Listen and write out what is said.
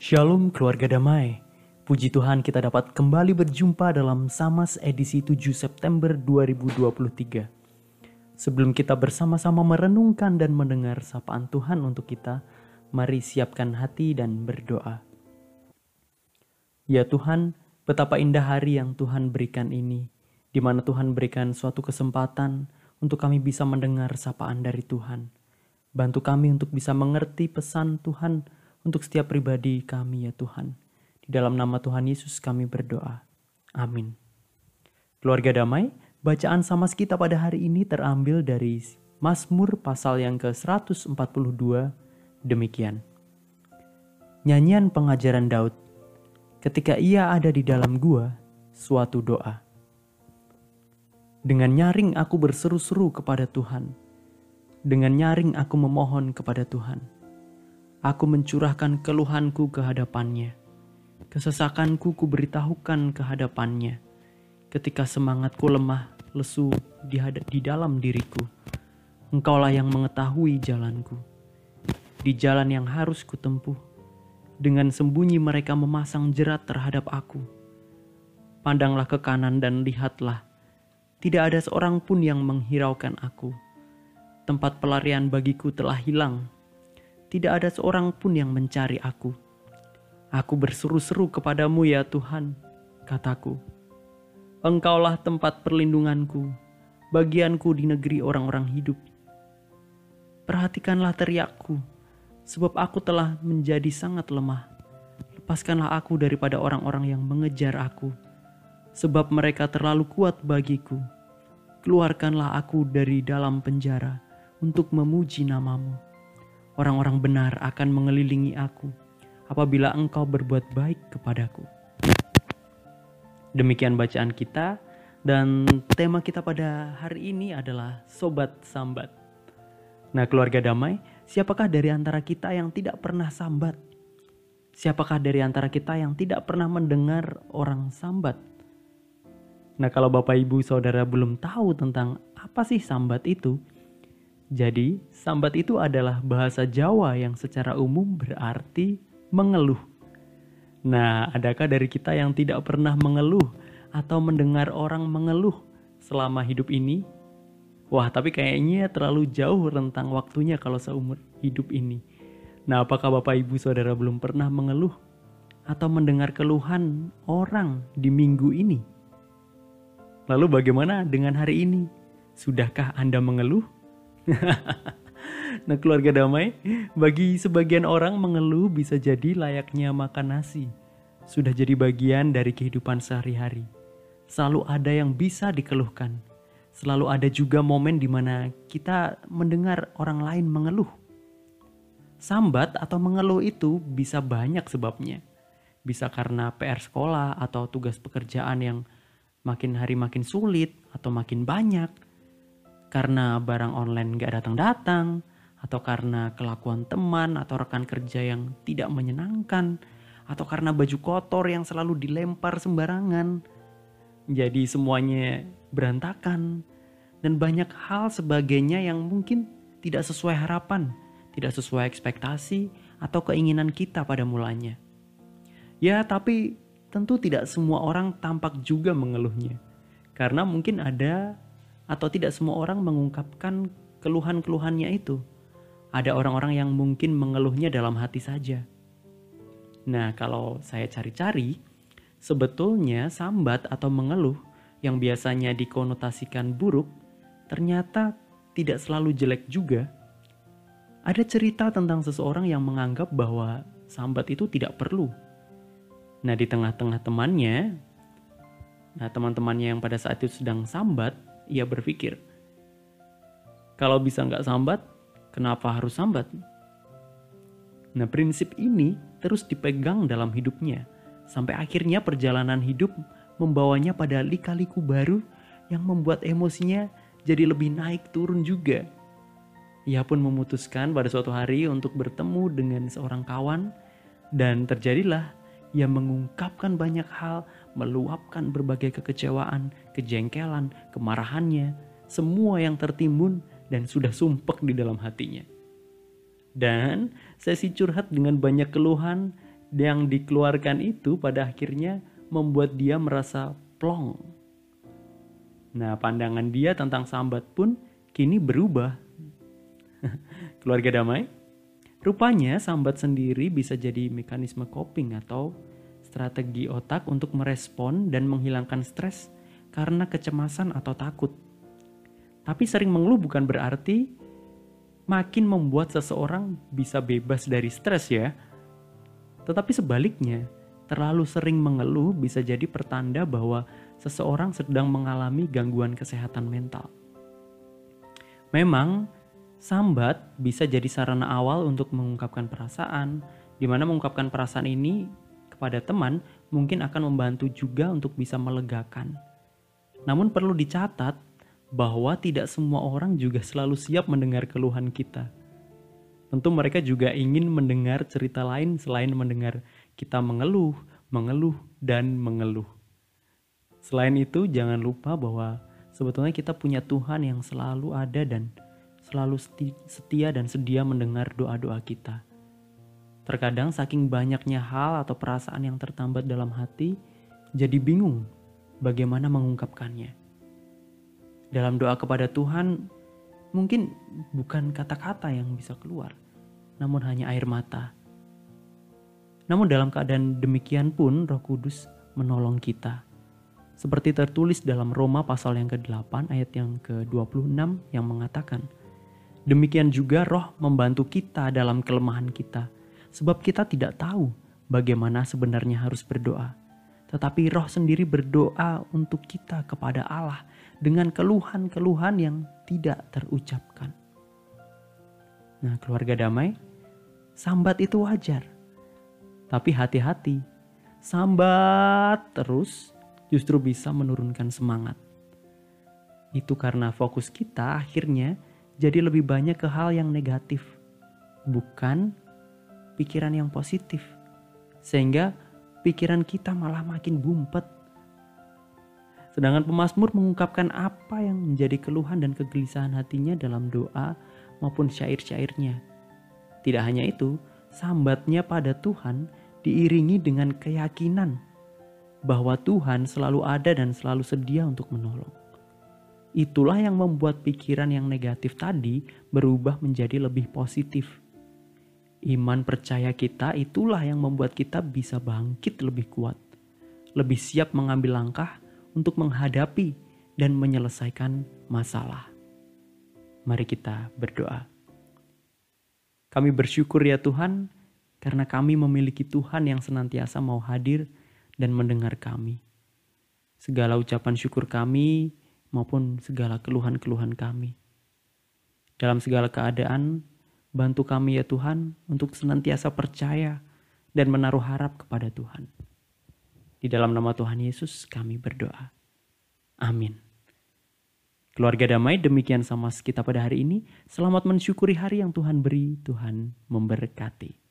Shalom keluarga damai. Puji Tuhan kita dapat kembali berjumpa dalam Samas edisi 7 September 2023. Sebelum kita bersama-sama merenungkan dan mendengar sapaan Tuhan untuk kita, mari siapkan hati dan berdoa. Ya Tuhan, betapa indah hari yang Tuhan berikan ini, di mana Tuhan berikan suatu kesempatan untuk kami bisa mendengar sapaan dari Tuhan. Bantu kami untuk bisa mengerti pesan Tuhan untuk setiap pribadi kami ya Tuhan. Di dalam nama Tuhan Yesus kami berdoa. Amin. Keluarga damai, bacaan samas kita pada hari ini terambil dari Mazmur pasal yang ke-142 demikian. Nyanyian pengajaran Daud ketika ia ada di dalam gua, suatu doa. Dengan nyaring aku berseru-seru kepada Tuhan. Dengan nyaring aku memohon kepada Tuhan Aku mencurahkan keluhanku ke hadapannya. Kesesakanku kuberitahukan ke hadapannya. Ketika semangatku lemah, lesu di, di dalam diriku. Engkaulah yang mengetahui jalanku. Di jalan yang harus kutempuh. Dengan sembunyi mereka memasang jerat terhadap aku. Pandanglah ke kanan dan lihatlah. Tidak ada seorang pun yang menghiraukan aku. Tempat pelarian bagiku telah hilang tidak ada seorang pun yang mencari aku. Aku berseru-seru kepadamu ya Tuhan, kataku. Engkaulah tempat perlindunganku, bagianku di negeri orang-orang hidup. Perhatikanlah teriakku, sebab aku telah menjadi sangat lemah. Lepaskanlah aku daripada orang-orang yang mengejar aku, sebab mereka terlalu kuat bagiku. Keluarkanlah aku dari dalam penjara untuk memuji namamu orang-orang benar akan mengelilingi aku apabila engkau berbuat baik kepadaku. Demikian bacaan kita dan tema kita pada hari ini adalah Sobat Sambat. Nah keluarga damai, siapakah dari antara kita yang tidak pernah sambat? Siapakah dari antara kita yang tidak pernah mendengar orang sambat? Nah kalau Bapak Ibu Saudara belum tahu tentang apa sih sambat itu, jadi, sambat itu adalah bahasa Jawa yang secara umum berarti mengeluh. Nah, adakah dari kita yang tidak pernah mengeluh atau mendengar orang mengeluh selama hidup ini? Wah, tapi kayaknya terlalu jauh rentang waktunya kalau seumur hidup ini. Nah, apakah Bapak Ibu Saudara belum pernah mengeluh atau mendengar keluhan orang di minggu ini? Lalu bagaimana dengan hari ini? Sudahkah Anda mengeluh? nah keluarga damai, bagi sebagian orang mengeluh bisa jadi layaknya makan nasi. Sudah jadi bagian dari kehidupan sehari-hari. Selalu ada yang bisa dikeluhkan. Selalu ada juga momen di mana kita mendengar orang lain mengeluh. Sambat atau mengeluh itu bisa banyak sebabnya. Bisa karena PR sekolah atau tugas pekerjaan yang makin hari makin sulit atau makin banyak karena barang online gak datang-datang, atau karena kelakuan teman atau rekan kerja yang tidak menyenangkan, atau karena baju kotor yang selalu dilempar sembarangan. Jadi semuanya berantakan, dan banyak hal sebagainya yang mungkin tidak sesuai harapan, tidak sesuai ekspektasi, atau keinginan kita pada mulanya. Ya, tapi tentu tidak semua orang tampak juga mengeluhnya. Karena mungkin ada atau tidak semua orang mengungkapkan keluhan-keluhannya itu. Ada orang-orang yang mungkin mengeluhnya dalam hati saja. Nah, kalau saya cari-cari, sebetulnya sambat atau mengeluh yang biasanya dikonotasikan buruk ternyata tidak selalu jelek juga. Ada cerita tentang seseorang yang menganggap bahwa sambat itu tidak perlu. Nah, di tengah-tengah temannya, nah teman-temannya yang pada saat itu sedang sambat, ia berpikir. Kalau bisa nggak sambat, kenapa harus sambat? Nah prinsip ini terus dipegang dalam hidupnya. Sampai akhirnya perjalanan hidup membawanya pada lika-liku baru yang membuat emosinya jadi lebih naik turun juga. Ia pun memutuskan pada suatu hari untuk bertemu dengan seorang kawan dan terjadilah ia mengungkapkan banyak hal, meluapkan berbagai kekecewaan, kejengkelan, kemarahannya, semua yang tertimbun dan sudah sumpek di dalam hatinya. Dan sesi curhat dengan banyak keluhan yang dikeluarkan itu pada akhirnya membuat dia merasa plong. Nah, pandangan dia tentang sambat pun kini berubah. Keluarga damai? Rupanya sambat sendiri bisa jadi mekanisme coping atau strategi otak untuk merespon dan menghilangkan stres karena kecemasan atau takut. Tapi sering mengeluh bukan berarti makin membuat seseorang bisa bebas dari stres ya. Tetapi sebaliknya, terlalu sering mengeluh bisa jadi pertanda bahwa seseorang sedang mengalami gangguan kesehatan mental. Memang, sambat bisa jadi sarana awal untuk mengungkapkan perasaan, di mana mengungkapkan perasaan ini kepada teman mungkin akan membantu juga untuk bisa melegakan. Namun perlu dicatat bahwa tidak semua orang juga selalu siap mendengar keluhan kita. Tentu mereka juga ingin mendengar cerita lain selain mendengar kita mengeluh, mengeluh, dan mengeluh. Selain itu, jangan lupa bahwa sebetulnya kita punya Tuhan yang selalu ada dan selalu setia dan sedia mendengar doa-doa kita. Terkadang saking banyaknya hal atau perasaan yang tertambat dalam hati, jadi bingung bagaimana mengungkapkannya. Dalam doa kepada Tuhan, mungkin bukan kata-kata yang bisa keluar, namun hanya air mata. Namun dalam keadaan demikian pun Roh Kudus menolong kita seperti tertulis dalam Roma pasal yang ke-8 ayat yang ke-26 yang mengatakan, Demikian juga roh membantu kita dalam kelemahan kita, sebab kita tidak tahu bagaimana sebenarnya harus berdoa. Tetapi roh sendiri berdoa untuk kita kepada Allah dengan keluhan-keluhan yang tidak terucapkan. Nah keluarga damai, sambat itu wajar. Tapi hati-hati, sambat terus justru bisa menurunkan semangat. Itu karena fokus kita akhirnya jadi lebih banyak ke hal yang negatif, bukan pikiran yang positif. Sehingga pikiran kita malah makin bumpet. Sedangkan pemazmur mengungkapkan apa yang menjadi keluhan dan kegelisahan hatinya dalam doa maupun syair-syairnya. Tidak hanya itu, sambatnya pada Tuhan diiringi dengan keyakinan bahwa Tuhan selalu ada dan selalu sedia untuk menolong. Itulah yang membuat pikiran yang negatif tadi berubah menjadi lebih positif. Iman percaya kita itulah yang membuat kita bisa bangkit lebih kuat, lebih siap mengambil langkah untuk menghadapi dan menyelesaikan masalah. Mari kita berdoa. Kami bersyukur ya Tuhan, karena kami memiliki Tuhan yang senantiasa mau hadir dan mendengar kami. Segala ucapan syukur kami maupun segala keluhan-keluhan kami. Dalam segala keadaan, bantu kami ya Tuhan untuk senantiasa percaya dan menaruh harap kepada Tuhan. Di dalam nama Tuhan Yesus kami berdoa. Amin. Keluarga damai, demikian sama kita pada hari ini. Selamat mensyukuri hari yang Tuhan beri, Tuhan memberkati.